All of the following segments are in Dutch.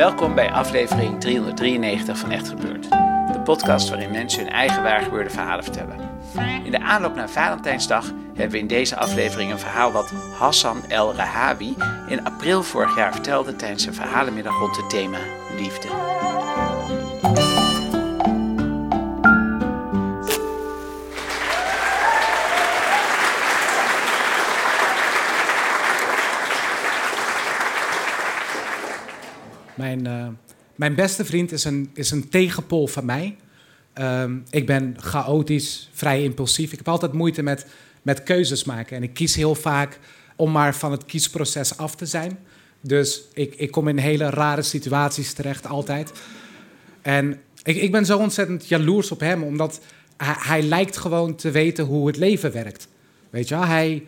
Welkom bij aflevering 393 van Echt Gebeurd. De podcast waarin mensen hun eigen waargebeurde verhalen vertellen. In de aanloop naar Valentijnsdag hebben we in deze aflevering een verhaal dat Hassan El Rahawi in april vorig jaar vertelde tijdens een verhalenmiddag rond het thema liefde. Mijn, eh, mijn beste vriend is een, is een tegenpol van mij. Ehm, ik ben chaotisch, vrij impulsief. Ik heb altijd moeite met, met keuzes maken. En ik kies heel vaak om maar van het kiesproces af te zijn. Dus ik, ik kom in hele rare situaties terecht, altijd. En ik, ik ben zo ontzettend jaloers op hem, omdat hij, hij lijkt gewoon te weten hoe het leven werkt. Weet je wel, hij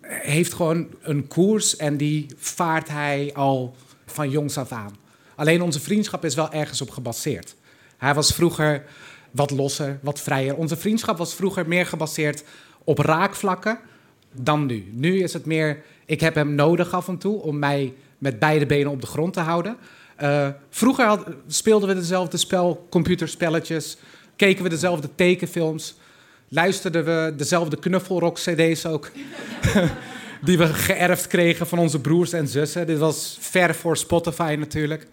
heeft gewoon een koers en die vaart hij al van jongs af aan. Alleen onze vriendschap is wel ergens op gebaseerd. Hij was vroeger wat losser, wat vrijer. Onze vriendschap was vroeger meer gebaseerd op raakvlakken dan nu. Nu is het meer, ik heb hem nodig af en toe om mij met beide benen op de grond te houden. Eh, vroeger speelden we dezelfde spel, computerspelletjes, keken we dezelfde tekenfilms, luisterden we dezelfde knuffelrock-cd's ook, die we geërfd kregen van onze broers en zussen. Dit was ver voor Spotify natuurlijk.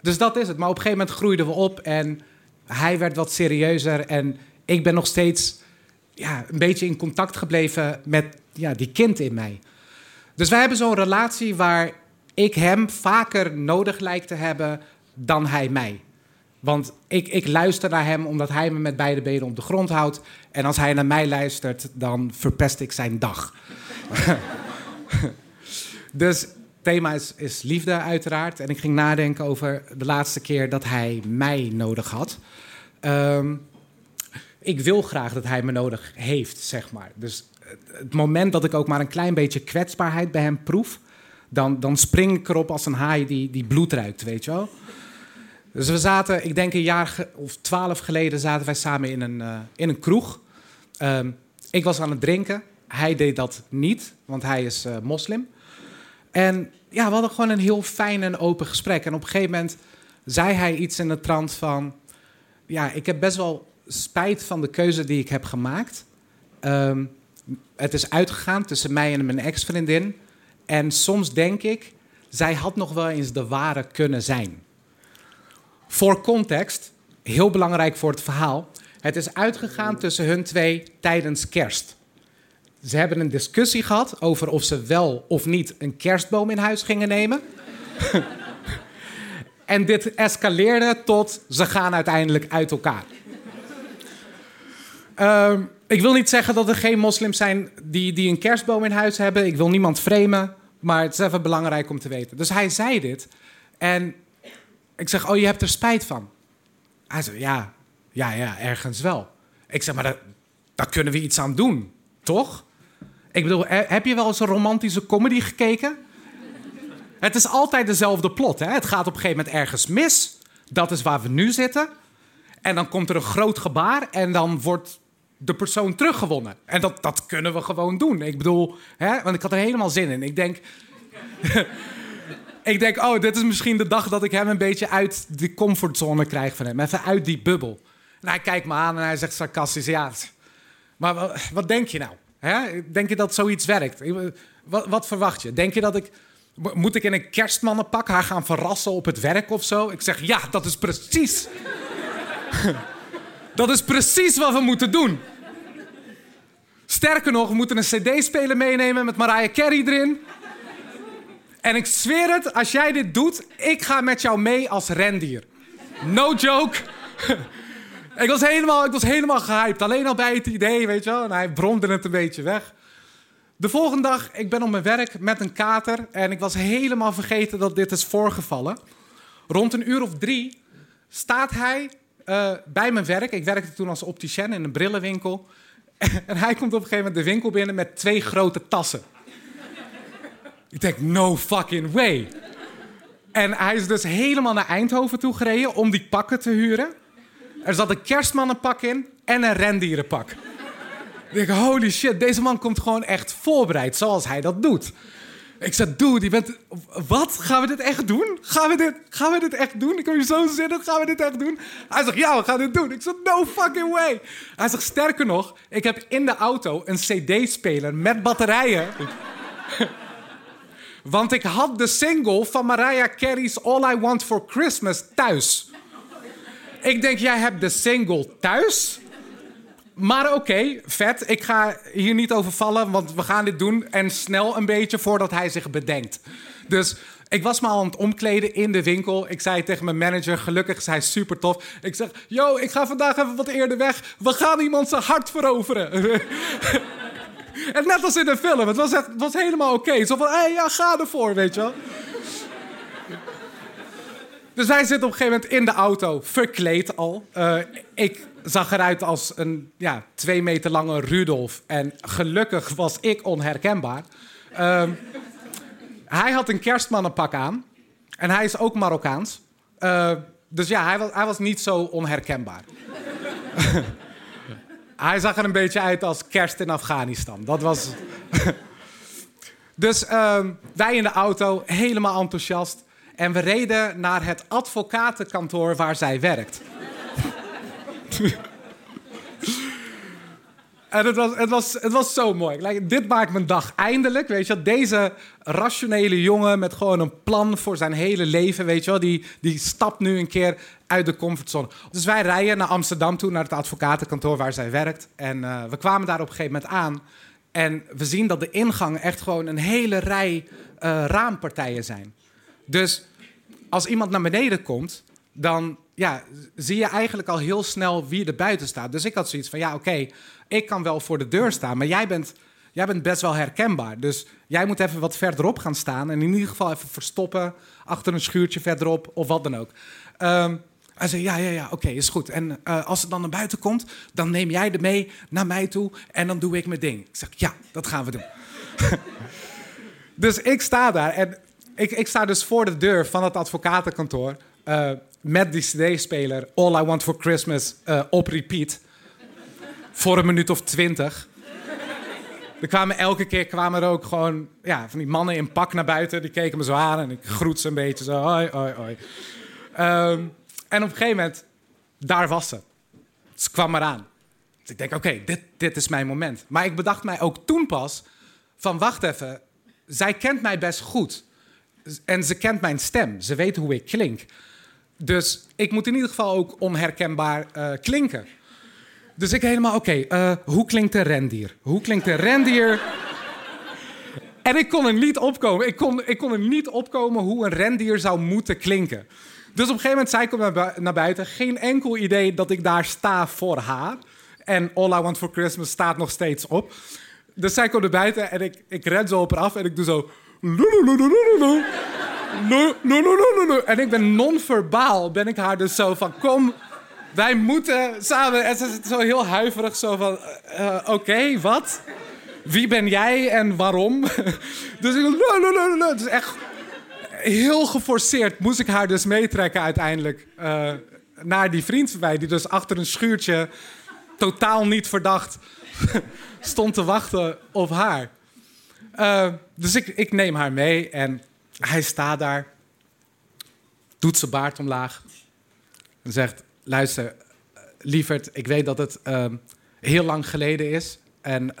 Dus dat is het. Maar op een gegeven moment groeiden we op en hij werd wat serieuzer en ik ben nog steeds ja, een beetje in contact gebleven met ja, die kind in mij. Dus wij hebben zo'n relatie waar ik hem vaker nodig lijkt te hebben dan hij mij. Want ik, ik luister naar hem omdat hij me met beide benen op de grond houdt. En als hij naar mij luistert, dan verpest ik zijn dag. dus thema is, liefde uiteraard. En ik ging nadenken over de laatste keer dat hij mij nodig had. Ehm, ik wil graag dat hij me nodig heeft, zeg maar. Dus het- moment dat ik ook maar een klein beetje kwetsbaarheid bij hem proef, dan, dan spring ik erop als een haai die, die bloed ruikt, weet je wel. Dus we zaten, ik denk een jaar of twaalf geleden, zaten wij samen in een, eh, in een kroeg. Ehm, ik was aan het drinken. Hij deed dat niet, want hij is eh, moslim. En ja, we hadden gewoon een heel fijn en open gesprek. En op een gegeven moment zei hij iets in de trant van... Ja, ik heb best wel spijt van de keuze die ik heb gemaakt. Ehm, het is uitgegaan tussen mij en mijn ex-vriendin. En soms denk ik, zij had nog wel eens de ware kunnen zijn. Voor context, heel belangrijk voor het verhaal. Het is uitgegaan tussen hun twee tijdens kerst. Ze hebben een discussie gehad over of ze wel of niet een kerstboom in huis gingen nemen. en dit escaleerde tot ze gaan uiteindelijk uit elkaar. Ehm, ik wil niet zeggen dat er geen moslims zijn die, die een kerstboom in huis hebben. Ik wil niemand framen, maar het is even belangrijk om te weten. Dus hij zei dit en ik zeg, oh, je hebt er spijt van. Hij zei, ja, ja, ja, ergens wel. Ik zeg, maar daar, daar kunnen we iets aan doen, toch? Ik bedoel, he- heb je wel eens een romantische comedy gekeken? Het is altijd dezelfde plot. Hè? Het gaat op een gegeven moment ergens mis. Dat is waar we nu zitten. En dan komt er een groot gebaar en dan wordt de persoon teruggewonnen. En dat, dat kunnen we gewoon doen. Ik bedoel, hè? want ik had er helemaal zin in. Ik denk, ik denk, oh, dit is misschien de dag dat ik hem een beetje uit die comfortzone krijg van hem. Even uit die bubbel. En hij kijkt me aan en hij zegt sarcastisch, ja, maar wa- wat denk je nou? Hè? Denk je dat zoiets werkt? Wat, wat verwacht je? Denk je dat ik... mo- Moet ik in een kerstmannenpak haar gaan verrassen op het werk of zo? Ik zeg, ja, dat is precies... dat is precies wat we moeten doen. Sterker nog, we moeten een cd-speler meenemen met Mariah Carey erin. En ik zweer het, als jij dit doet, ik ga met jou mee als rendier. No joke. ik, was helemaal, ik was helemaal gehyped. Alleen al bij het idee, weet je wel. En hij bromde het een beetje weg. De volgende dag, ik ben op mijn werk met een kater. En ik was helemaal vergeten dat dit is voorgevallen. Rond een uur of drie staat hij uh, bij mijn werk. Ik werkte toen als opticien in een brillenwinkel. En hij komt op een gegeven moment de winkel binnen met twee grote tassen. Ik denk, no fucking way. En hij is dus helemaal naar Eindhoven toe gereden om die pakken te huren. Er zat een kerstmannenpak in en een rendierenpak. Ik denk, holy shit, deze man komt gewoon echt voorbereid zoals hij dat doet. Ik zei, dude, je bent... Wat? Gaan we dit echt doen? Gaan we dit, gaan we dit echt doen? Ik heb je zo zin Gaan we dit echt doen? Hij zegt, ja, we gaan dit doen. Ik zeg, no fucking way. Hij zegt, sterker nog, ik heb in de auto een cd-speler met batterijen. Want ik had de single van Mariah Carey's All I Want For Christmas thuis. Ik denk, jij hebt de single thuis? Maar oké, vet. Ik ga hier niet over vallen, want we gaan dit doen. En snel een beetje voordat hij zich bedenkt. Dus ik was me al aan het omkleden in de winkel. Ik zei tegen mijn manager, gelukkig is hij super tof. Ik zeg, yo, ik ga vandaag even wat eerder weg. We gaan iemand zijn hart veroveren. en net als in een film, het was, echt, het was helemaal oké. Zo van, hé, hey, ja, ga ervoor, weet je wel. Dus wij zitten op een gegeven moment in de auto, verkleed al. Uh, ik zag eruit als een ja, twee meter lange Rudolf. En gelukkig was ik onherkenbaar. Uh, hij had een kerstmannenpak aan. En hij is ook Marokkaans. Uh, dus ja, hij was, hij was niet zo onherkenbaar. hij zag er een beetje uit als kerst in Afghanistan. Dat was... dus uh, wij in de auto, helemaal enthousiast. En we reden naar het advocatenkantoor waar zij werkt. En het was, het, was, het was zo mooi. dit maakt mijn dag eindelijk. Weet je, deze rationele jongen met gewoon een plan voor zijn hele leven. Weet je die, die stapt nu een keer uit de comfortzone. Dus wij rijden naar Amsterdam toe, naar het advocatenkantoor waar zij werkt. En uh, we kwamen daar op een gegeven moment aan. En we zien dat de ingang echt gewoon een hele rij uh, raampartijen zijn. Dus als iemand naar beneden komt, dan ja, zie je eigenlijk al heel snel wie er buiten staat. Dus ik had zoiets van, ja, oké, ik kan wel voor de deur staan, maar jij bent, jij bent best wel herkenbaar. Dus jij moet even wat verderop gaan staan en in ieder geval even verstoppen achter een schuurtje verderop of wat dan ook. Um, hij zei, ja, ja, ja, oké, is goed. En uh, als het dan naar buiten komt, dan neem jij er mee naar mij toe en dan doe ik mijn ding. Ik zeg, ja, dat gaan we doen. dus ik sta daar en ik, ik sta dus voor de deur van het advocatenkantoor... Uh, met die cd-speler All I Want For Christmas uh, op repeat. voor een minuut of twintig. Er kwamen elke keer kwamen er ook gewoon ja, van die mannen in pak naar buiten. Die keken me zo aan en ik groet ze een beetje zo. Hoi, hoi, hoi. Um, en op een gegeven moment, daar was ze. Ze kwam eraan. Dus ik denk, oké, dit, dit is mijn moment. Maar ik bedacht mij ook toen pas van, wacht even. Zij kent mij best goed. En ze kent mijn stem. Ze weet hoe ik klink. Dus ik moet in ieder geval ook onherkenbaar uh, klinken. Dus ik helemaal, oké, uh, hoe klinkt een rendier? Hoe klinkt een rendier? en ik kon er niet opkomen. Ik kon, ik kon er niet opkomen hoe een rendier zou moeten klinken. Dus op een gegeven moment zei ik naar, naar buiten. Geen enkel idee dat ik daar sta voor haar. En All I Want For Christmas staat nog steeds op. Dus zij komt naar buiten en ik, ik ren zo op haar af en ik doe zo... En ik ben non-verbaal, ben ik haar dus zo van, kom, wij moeten samen. En ze is zo heel huiverig, zo van, uh, oké, wat? Wie ben jij en waarom? dus ik, het is echt heel geforceerd. Moest ik haar dus meetrekken uiteindelijk uh, naar die vriend van mij, die dus achter een schuurtje totaal niet verdacht stond te wachten op haar. Uh, dus ik, ik neem haar mee en hij staat daar, doet zijn baard omlaag en zegt: Luister, lieverd, ik weet dat het uh, heel lang geleden is. En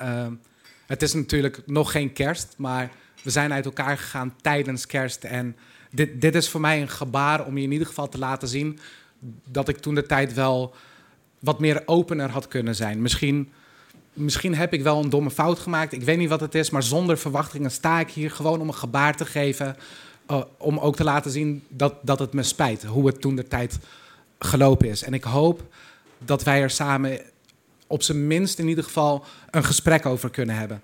het is natuurlijk nog geen kerst, maar we zijn uit elkaar gegaan tijdens kerst. En dit, dit is voor mij een gebaar om je in ieder geval te laten zien dat ik toen de tijd wel wat meer opener had kunnen zijn. Misschien misschien heb ik wel een domme fout gemaakt. Ik weet niet wat het is, maar zonder verwachtingen sta ik hier gewoon om een gebaar te geven. Uh, om ook te laten zien dat, dat het me spijt, hoe het toen de tijd gelopen is. En ik hoop dat wij er samen op zijn minst in ieder geval een gesprek over kunnen hebben.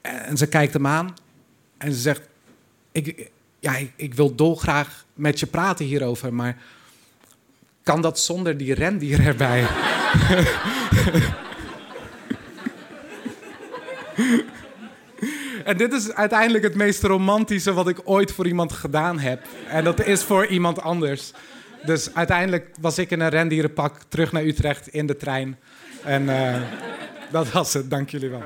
En ze kijkt hem aan en ze zegt: Ik, ja, ik, ik wil dolgraag met je praten hierover, maar kan dat zonder die rendier erbij? en dit is uiteindelijk het meest romantische wat ik ooit voor iemand gedaan heb. En dat is voor iemand anders. Dus uiteindelijk was ik in een rendierenpak terug naar Utrecht in de trein. En uh, dat was het. Dank jullie wel.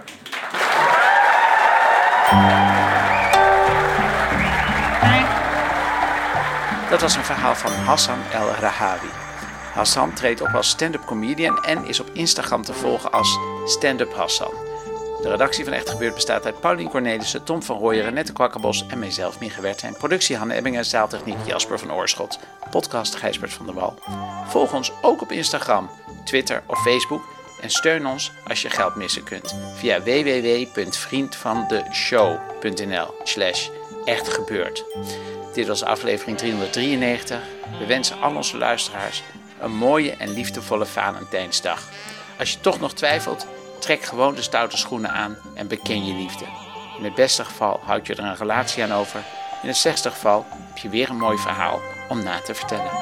Dat was een verhaal van Hassan El Rahawi. Hassan treedt op als stand-up comedian en is op Instagram te volgen als Stand-up Hassan. De redactie van Echt Gebeurd bestaat uit Paulien Cornelissen, Tom van Rooyen, Renette Kwakkerbos en mijzelf, Mieke En Productie Hanne Ebbingen, zaaltechniek Jasper van Oorschot. Podcast Gijsbert van der Wal. Volg ons ook op Instagram, Twitter of Facebook en steun ons als je geld missen kunt via www.vriendvandeshow.nl slash echtgebeurd. Dit was aflevering 393. We wensen al onze luisteraars een mooie en liefdevolle Valentijnsdag. Als je toch nog twijfelt, trek gewoon de stoute schoenen aan en beken je liefde. In het beste geval houd je er een relatie aan over. In het slechtste geval heb je weer een mooi verhaal om na te vertellen.